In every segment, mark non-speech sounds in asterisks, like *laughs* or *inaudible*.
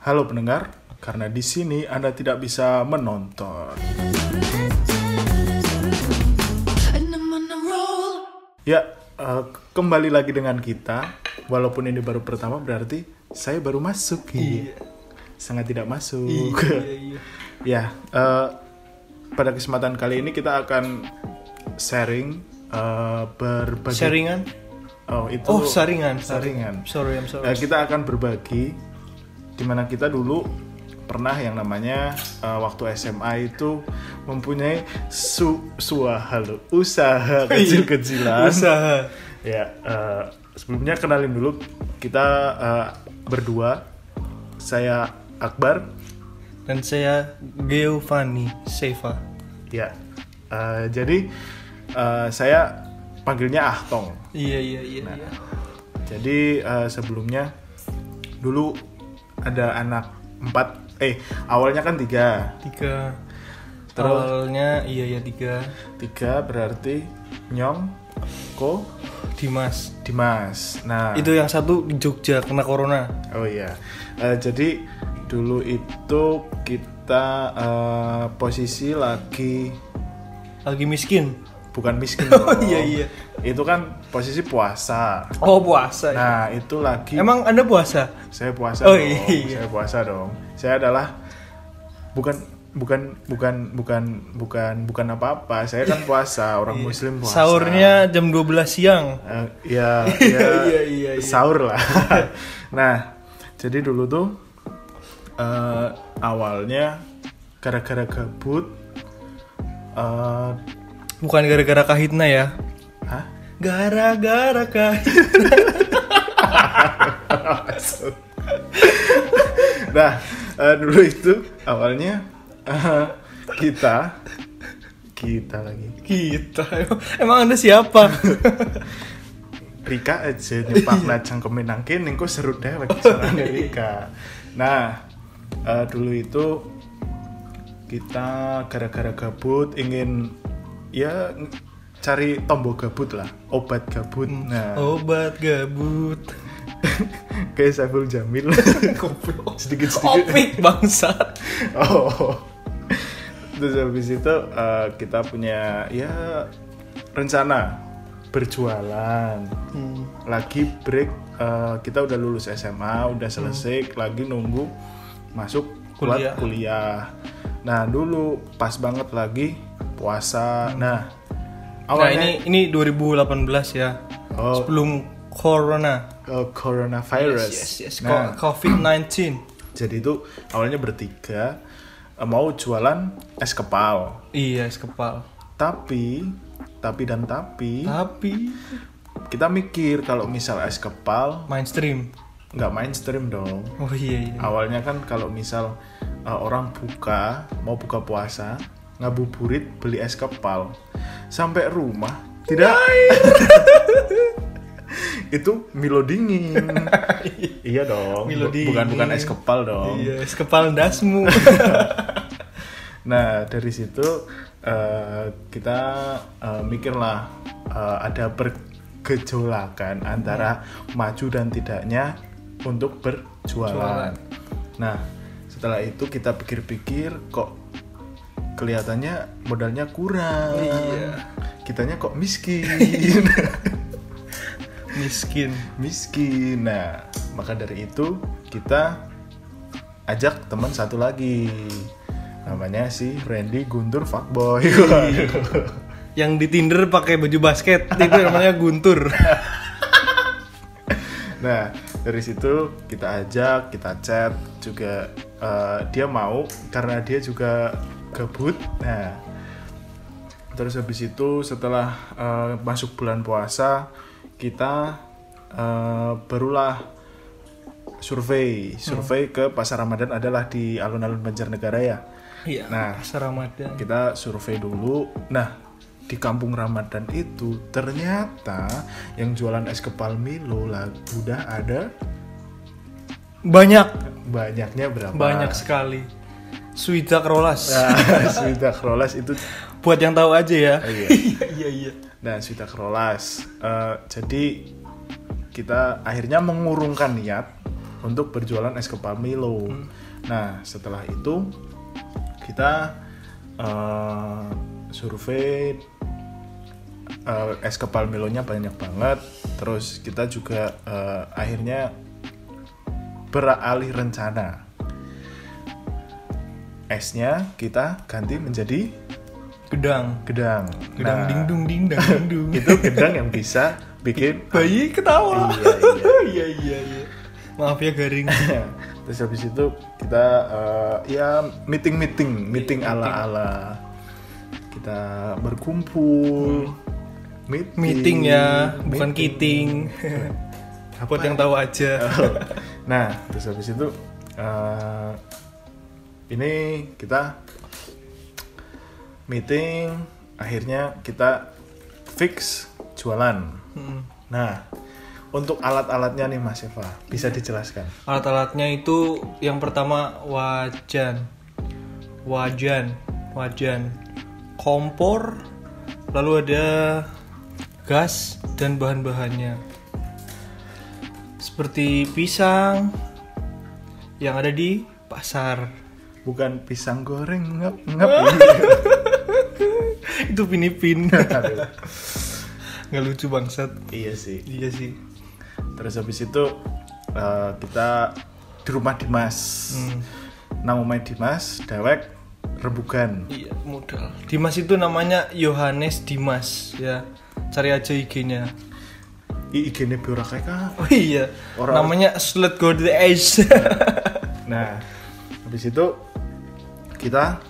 Halo pendengar, karena di sini Anda tidak bisa menonton. Ya, eh, kembali lagi dengan kita. Walaupun ini baru pertama, berarti saya baru masuk. Iya. Sangat tidak masuk. *laughs* Iya, iya. ya, eh, pada kesempatan kali ini kita akan sharing eh, berbagi. Sharingan? Oh, itu. Oh, saringan. Saringan. Sorry, I'm sorry. Eh, kita akan berbagi di mana kita dulu pernah yang namanya eh, waktu SMA itu mempunyai su suah halo usaha *laughs* kecil-kecilan. Usaha. Ya, eh, sebelumnya kenalin dulu kita eh, berdua. Saya Akbar. Dan saya Giovanni Seva. Ya, eh, jadi eh, saya panggilnya Ahtong. Iya, iya, iya. Nah. iya. Jadi eh, sebelumnya dulu ada anak empat, eh awalnya kan tiga, Tiga. Terus? Awalnya iya ya tiga. tiga berarti Nyong, Ko, Dimas. Dimas. Nah, Itu yang satu di Jogja kena corona. oh iya, Eh, jadi dulu itu kita eh, posisi lagi Lagi miskin. bukan miskin *laughs* Oh, iya, iya. Itu kan posisi puasa. Oh, puasa. ya. Nah, itu lagi Emang Anda puasa? saya puasa Oh, dong. iya. Saya puasa dong. Saya adalah bukan bukan bukan bukan bukan bukan apa-apa. Saya kan puasa, orang muslim puasa. Iya. Sahurnya jam 12 siang. Eh, ya, *laughs* ya Iya, iya, iya. sahur lah. *laughs* nah, jadi dulu tuh eh, awalnya gara-gara gabut eh Bukan gara-gara kahitna ya. hah? Gara-gara kahitna. *laughs* nah, eh, dulu itu awalnya eh, kita kita lagi Kita. Emang Anda siapa? *laughs* Rika aja nyepak najang kemenang kene kok seru deh lagi seorang Rika. Nah, eh, dulu itu kita gara-gara gabut ingin ya cari tombol gabut lah, obat gabut. Nah, Obat gabut. *laughs* kayak Saiful Jamil. *laughs* Sedikit-sedikit. Opik bangsat. *laughs* Oh. Terus habis itu eh, kita punya ya rencana berjualan. Hmm. lagi break eh, kita udah lulus SMA udah selesai lagi nunggu masuk Kuliah. kuliah nah dulu pas banget lagi puasa nah Nah awalnya ini ini 2018 ya. oh, Sebelum corona. eh, coronavirus Yes, yes, nah Co- COVID-19. *clears throat* jadi itu awalnya bertiga eh, mau jualan es kepal Iya, es kepal. tapi tapi dan tapi Tapi kita mikir kalau misal es kepal mainstream. nggak mainstream dong Oh iya iya. awalnya kan kalau misal uh, orang buka mau buka puasa ngabuburit beli es kepal sampai rumah tidak *laughs* itu Milo dingin *laughs* iya dong Milo Bu- bukan bukan dingin. es kepal dong Iya, es kepal dasmu. *laughs* nah dari situ uh, kita uh, mikirlah uh, ada bergejolakan antara maju dan tidaknya untuk berjualan. Jualan. Nah setelah itu kita pikir-pikir kok kelihatannya modalnya kurang. Iya. Kitanya kok miskin. *laughs* Miskin. miskin. Nah maka dari itu kita ajak teman satu lagi namanya si Randy Guntur Fuckboy. Yang di Tinder pakai baju basket itu namanya Guntur. *laughs* Nah, dari situ kita ajak, kita chat juga eh, dia mau karena dia juga gabut. Nah, terus habis itu setelah eh, masuk bulan puasa, kita eh, barulah survei. Survei ke pasar Ramadan adalah di alun-alun Banjarnegara ya. Iya. Nah. pasar Ramadan. Kita survei dulu. Nah, di kampung Ramadan itu ternyata yang jualan es kepal Milo lah udah ada Banyak, banyaknya berapa? banyak sekali. Suida Rolas. *laughs* Nah, Swida Krolas itu Buat yang tahu aja ya. Oh, iya. *laughs* iya iya. Nah, Swida Krolas. Eh, jadi kita akhirnya mengurungkan niat untuk berjualan es kepal Milo. Nah, setelah itu kita eh, survei eh, es kepal Milonya banyak banget. Terus kita juga eh, akhirnya beralih rencana. Esnya kita ganti menjadi Gedang. gedang. Gedang Nah, ding dung ding dang ding dung. *laughs* Itu gedang yang bisa bikin *laughs* Bayi ketawa. Iya, iya. *laughs* iya iya iya. Maaf ya garing. Terus habis itu kita eh, ya meeting meeting meeting ala ala kita berkumpul meeting, Meeting ya, bukan meeting. kiting. Buat yang tahu aja. nah terus habis itu eh, ini kita meeting akhirnya kita fix jualan Hmm. nah untuk alat-alatnya nih Mas Eva bisa dijelaskan Alat-alatnya itu yang pertama wajan, wajan, wajan, kompor, lalu ada gas dan bahan-bahannya. Seperti pisang yang ada di pasar. Bukan pisang goreng ngap ngap *laughs* itu pinipin. *laughs* Nggak lucu bangsat. iya sih Iya sih. terus habis itu eh, kita di rumah Dimas Hmm. nang omahe Dimas dewek rebugan Iya, modal. Dimas itu namanya Yohanes Dimas ya. Cari aja IG-nya. i IG-ne Biora Oh iya, Orang- namanya Slut Go to the Ace. nah habis itu kita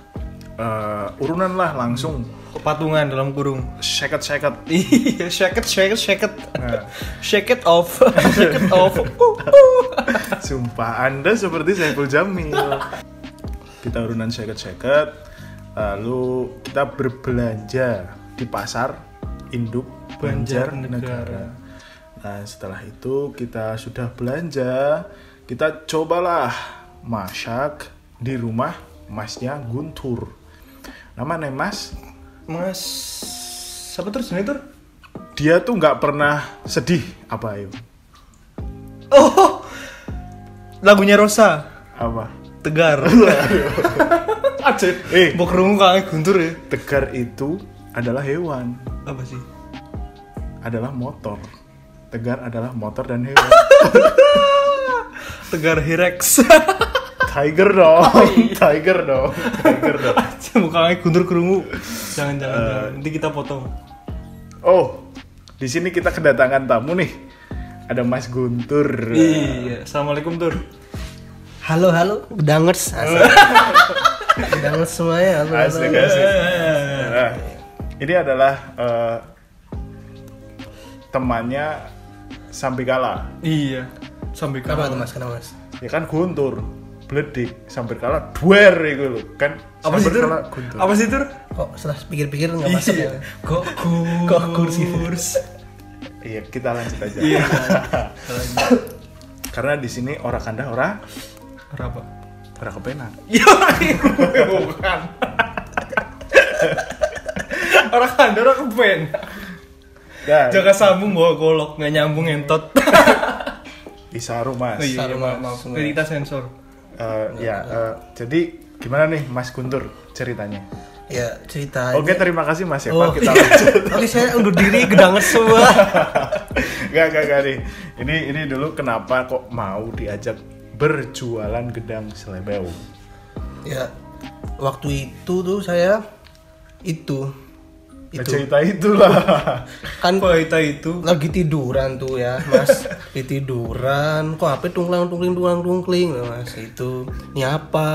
eh, urunan lah langsung Patungan dalam kurung. seket seket *laughs* Iya, shake it, shake it, shake it. Nah. Shake it off, *laughs* shake it off. Uh, uh. sumpah anda seperti Saiful Jamil kita urunan seket seket lalu kita berbelanja di pasar induk Banjarnegara Banjarnegara. nah setelah itu kita sudah belanja kita cobalah masak di rumah masnya Guntur. Namanya mas? Mas, siapa terus ini tur? dia tuh nggak pernah sedih. Apa ayo? Oh, lagunya Rosa, apa? Tegar. *laughs* Aja, Eh. mau kerungu kangen guntur ya. tegar itu adalah hewan. Apa sih? adalah motor. Tegar adalah motor dan hewan *laughs* Tegar Hirex. tiger dong tiger dong tiger dong *laughs* Mukanya guntur kerungu. Jangan jangan, jangan. Nanti kita potong. oh di sini kita kedatangan tamu nih ada Mas Guntur Iya, assalamualaikum tur. Halo halo, bedangers. bedangers *laughs* semuanya. Halo, halo. asik asik Nah, ini adalah eh, temannya Sampikala Iya, sampai Kenapa kapan tuh mas? Kenapa mas? ya kan Guntur bledik Sampikala duer itu loh kan Apa sih tur? Guntur Apa sih tur? Kok setelah pikir-pikir nggak masuk ya? Kok kurs? Kok kursi? iya kita lanjut aja Iya. *laughs* karena di sini ora kandah ora Berapa? ora kepenak Iya, bukan. Orang kan orang kepen. ya Jaga sambung bawa golok nggak nyambung entot. *laughs* bisa rumah Oh iya, Saru, maaf, Mas. maaf. Kita sensor. Eh, ya, eh, jadi gimana nih Mas Guntur ceritanya? Ya cerita. Oke, aja. terima kasih Mas Oh, Eva. Kita lanjut. Oke saya undur diri gedangers semua. Gak, gak, gak nih. Ini, ini dulu kenapa kok mau diajak berjualan gedang selebeu? ya waktu itu tuh saya itu itu cerita itulah. kan *laughs* Kualita itu lagi tiduran tuh ya mas di tiduran kok HP tunglang tungling tunglang tungling Nah, mas itu ini apa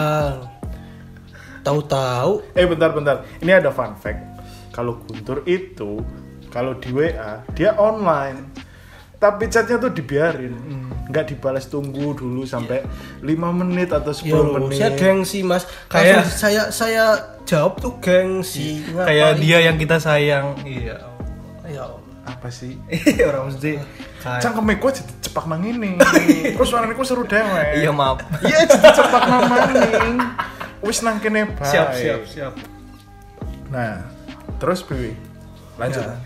tahu-tahu eh, bentar, bentar. Ini ada fun fact. Kalau Guntur itu, kalau di WA, dia online. Tapi chatnya tuh dibiarin. Nggak dibalas tunggu dulu sampai 5 menit atau 10 Yo, menit. saya gengsi mas. Kayak- Langsung saya saya jawab tuh gengsi. kayak dia yang kita sayang. Iya. Ya, Apa sih? *laughs* Orang mesti kayak Cangkeme gue jadi cepak nang ini. *laughs* Terus suaranya gue seru dewe. Iya maaf. Iya jadi cepak nang maning. Wis nang kene bae. Siap siap siap. Nah, terus Bibi. Lanjut. Ya.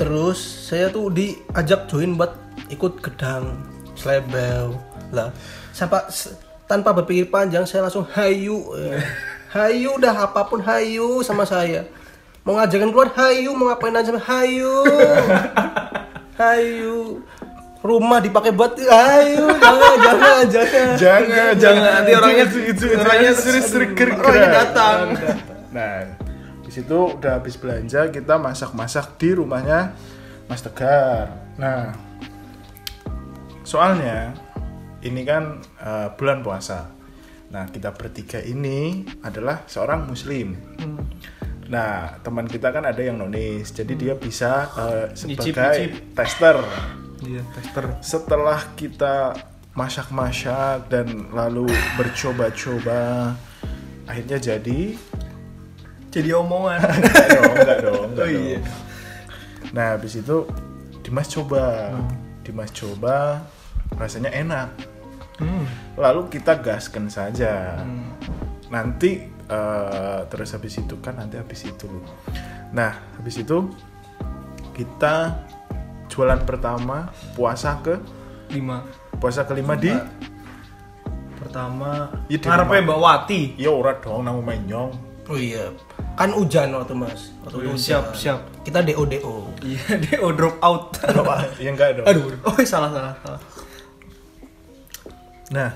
Terus saya tuh diajak join buat ikut gedang selebel. Lah siapa tanpa berpikir panjang saya langsung hayu. *laughs* Hayu dah apa pun hayu sama saya. Mau ngajakin keluar hayu mau ngapain aja? Hayu. *laughs* Hayu. Rumah dipakai buat hayu jangan jangan *laughs* jangan. Jangan Jangan, nanti orangnya- itu orangnya sering orangnya datang. nah di situ udah habis belanja kita masak-masak di rumahnya Mas Tegar nah soalnya ini kan eh, bulan puasa nah kita bertiga ini adalah seorang muslim Hmm. Nah, teman kita kan ada yang nonis, jadi dia bisa eh, sebagai tester. Iya, tester. Setelah kita masak-masak dan lalu bercoba-coba, akhirnya jadi. Jadi omongan. *laughs* Enggak dong, enggak dong, enggak *laughs* Oh, iya. dong. Nah, habis itu Dimas coba, Dimas coba, rasanya enak. Hmm. Lalu kita gaskan saja. Nanti eh, terus habis itu kan nanti habis itu. Nah, habis itu kita jualan pertama puasa ke Lima. puasa kelima di Pertama, di ngarepe. Mbak Wati. ya ora dong nang menyong. oh iya kan hujan waktu mas waktu Oh iya, hujan. siap, siap. kita do do Iya, *laughs* dia oh, drop out. *laughs* Ya enggak dong. Aduh, oh salah salah salah. Nah,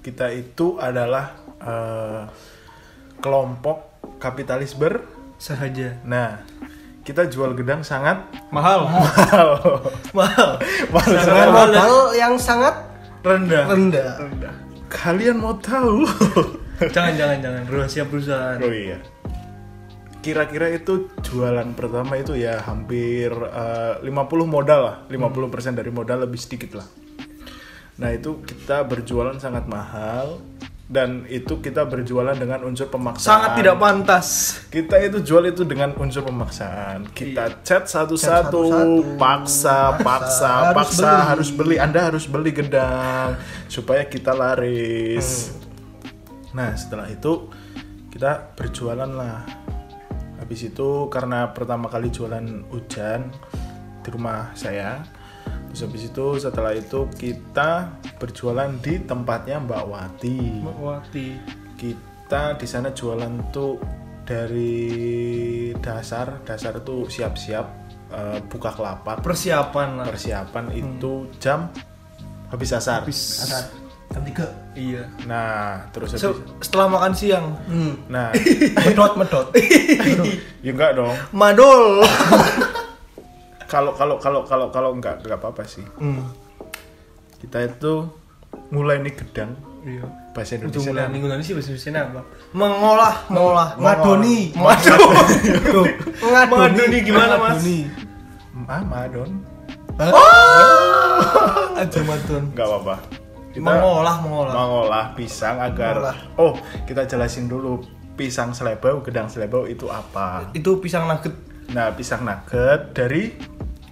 kita itu adalah eh, kelompok kapitalis ber. Sahaja. Nah, kita jual gedang sangat Mahal. mahal. *laughs* Mahal. mahal Sangat mahal. modal yang sangat Rendah. rendah Kalian mau tahu? jangan jangan jangan rahasia perusahaan. oh iya. Kira-kira itu jualan pertama itu ya hampir eh, 50 modal lah, 50% dari modal lebih sedikit lah. Nah, itu kita berjualan sangat mahal dan itu kita berjualan dengan unsur pemaksaan. Sangat tidak pantas. Kita itu jual itu dengan unsur pemaksaan. Kita chat satu-satu, satu-satu. paksa, paksa, Harus paksa, beli. harus beli. Anda harus beli gedang supaya kita laris. Nah, setelah itu kita berjualan lah. Habis itu karena pertama kali jualan hujan di rumah saya. Terus habis itu setelah itu kita berjualan di tempatnya Mbak Wati Mbak Wati. kita di sana jualan tuh dari dasar dasar tuh siap-siap eh, buka kelapa Persiapan lah. persiapan itu jam habis asar Habis. Asal jam tiga Iya. nah terus Se- habis setelah makan siang. hmm. nah *laughs* medot medot ya enggak dong Madol. *laughs* kalau kalau kalau kalau kalau enggak enggak apa-apa sih hmm. kita itu mulai nih gedang Iya. bahasa Indonesia mulai minggu nanti sih bahasa Indonesia apa? Mengolah, mengolah, Ngadoni. Tuh, Ngadoni gimana, Mas? Ngadoni. ah madon Aja madon. enggak apa-apa kita Mengolah, mengolah. mengolah pisang agar Mengolah. oh kita jelasin dulu pisang selebau gedang selebau itu apa Itu pisang nugget nah pisang nugget dari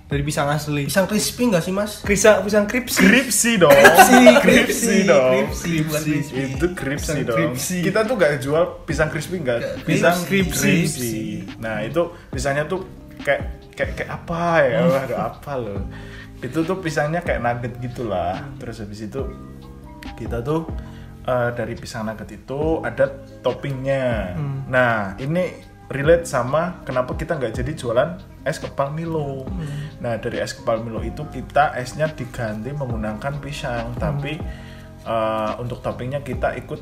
dari pisang asli. pisang crispy nggak sih mas Pisang pisang kripsi. kripsi dong Kripsi, kripsi dong kripsi, crispy. itu kripsi Pisang dong kripsi. kita tuh gak jual pisang crispy enggak pisang kripsi. kripsi nah itu pisangnya tuh kayak kayak kayak apa ya ada apa loh itu tuh pisangnya kayak nugget gitulah terus habis itu kita tuh eh, dari pisang nugget itu ada toppingnya. Nah ini relate sama kenapa kita nggak jadi jualan es kepal Milo. Nah dari es kepal Milo itu kita esnya diganti menggunakan pisang. Tapi eh, untuk toppingnya kita ikut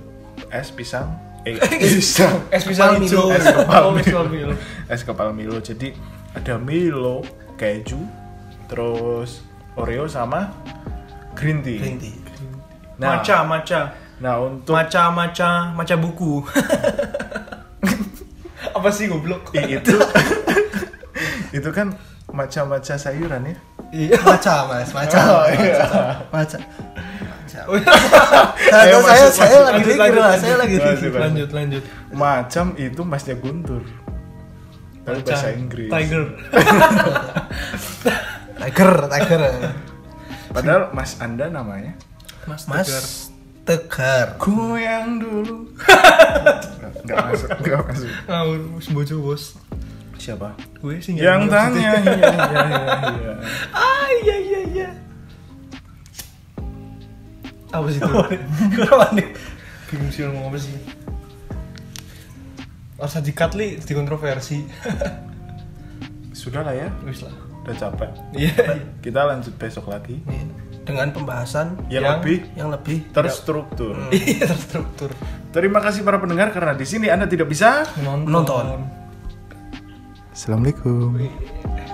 es pisang eh *laughs* pisang Es pisang. hijau. Milo. es kepal Milo. es kepal Milo. Jadi ada Milo keju terus Oreo sama green tea, green tea Nah, Maca, maca. nah untuk Maca, maca, maca buku. *laughs* Apa sih goblok? itu *laughs* itu kan macam-macam sayuran ya Iya. maca mas maca Oh, iya. maca Oh, Nah, Ayo, saya masuk, saya masuk, lagi lanjut, mikir lanjut, lah saya lagi Lanjut, mikir lanjut, lanjut. macam itu masnya Guntur tapi Maca. bahasa Inggris Tiger. *laughs* tiger tiger padahal Mas Anda namanya Mas, mas Tegar. tegar goyang dulu nggak masuk nggak masuk Ngawur, sembojo bos. siapa Gue sih yang tanya iya iya iya iya Ah iya iya iya. Apa sih itu? Kenapa nih? Bingung sih ngomong apa sih? Rasa dikat li di kontroversi. Sudah lah ya, Wis lah. Udah capek. Iya. Kita lanjut besok lagi. Dengan pembahasan Yang, Yang- lebih yang lebih terstruktur. *laughs* Iya terstruktur. Terima kasih para pendengar karena di sini Anda tidak bisa. Menonton. Menonton. Assalamualaikum. Wih.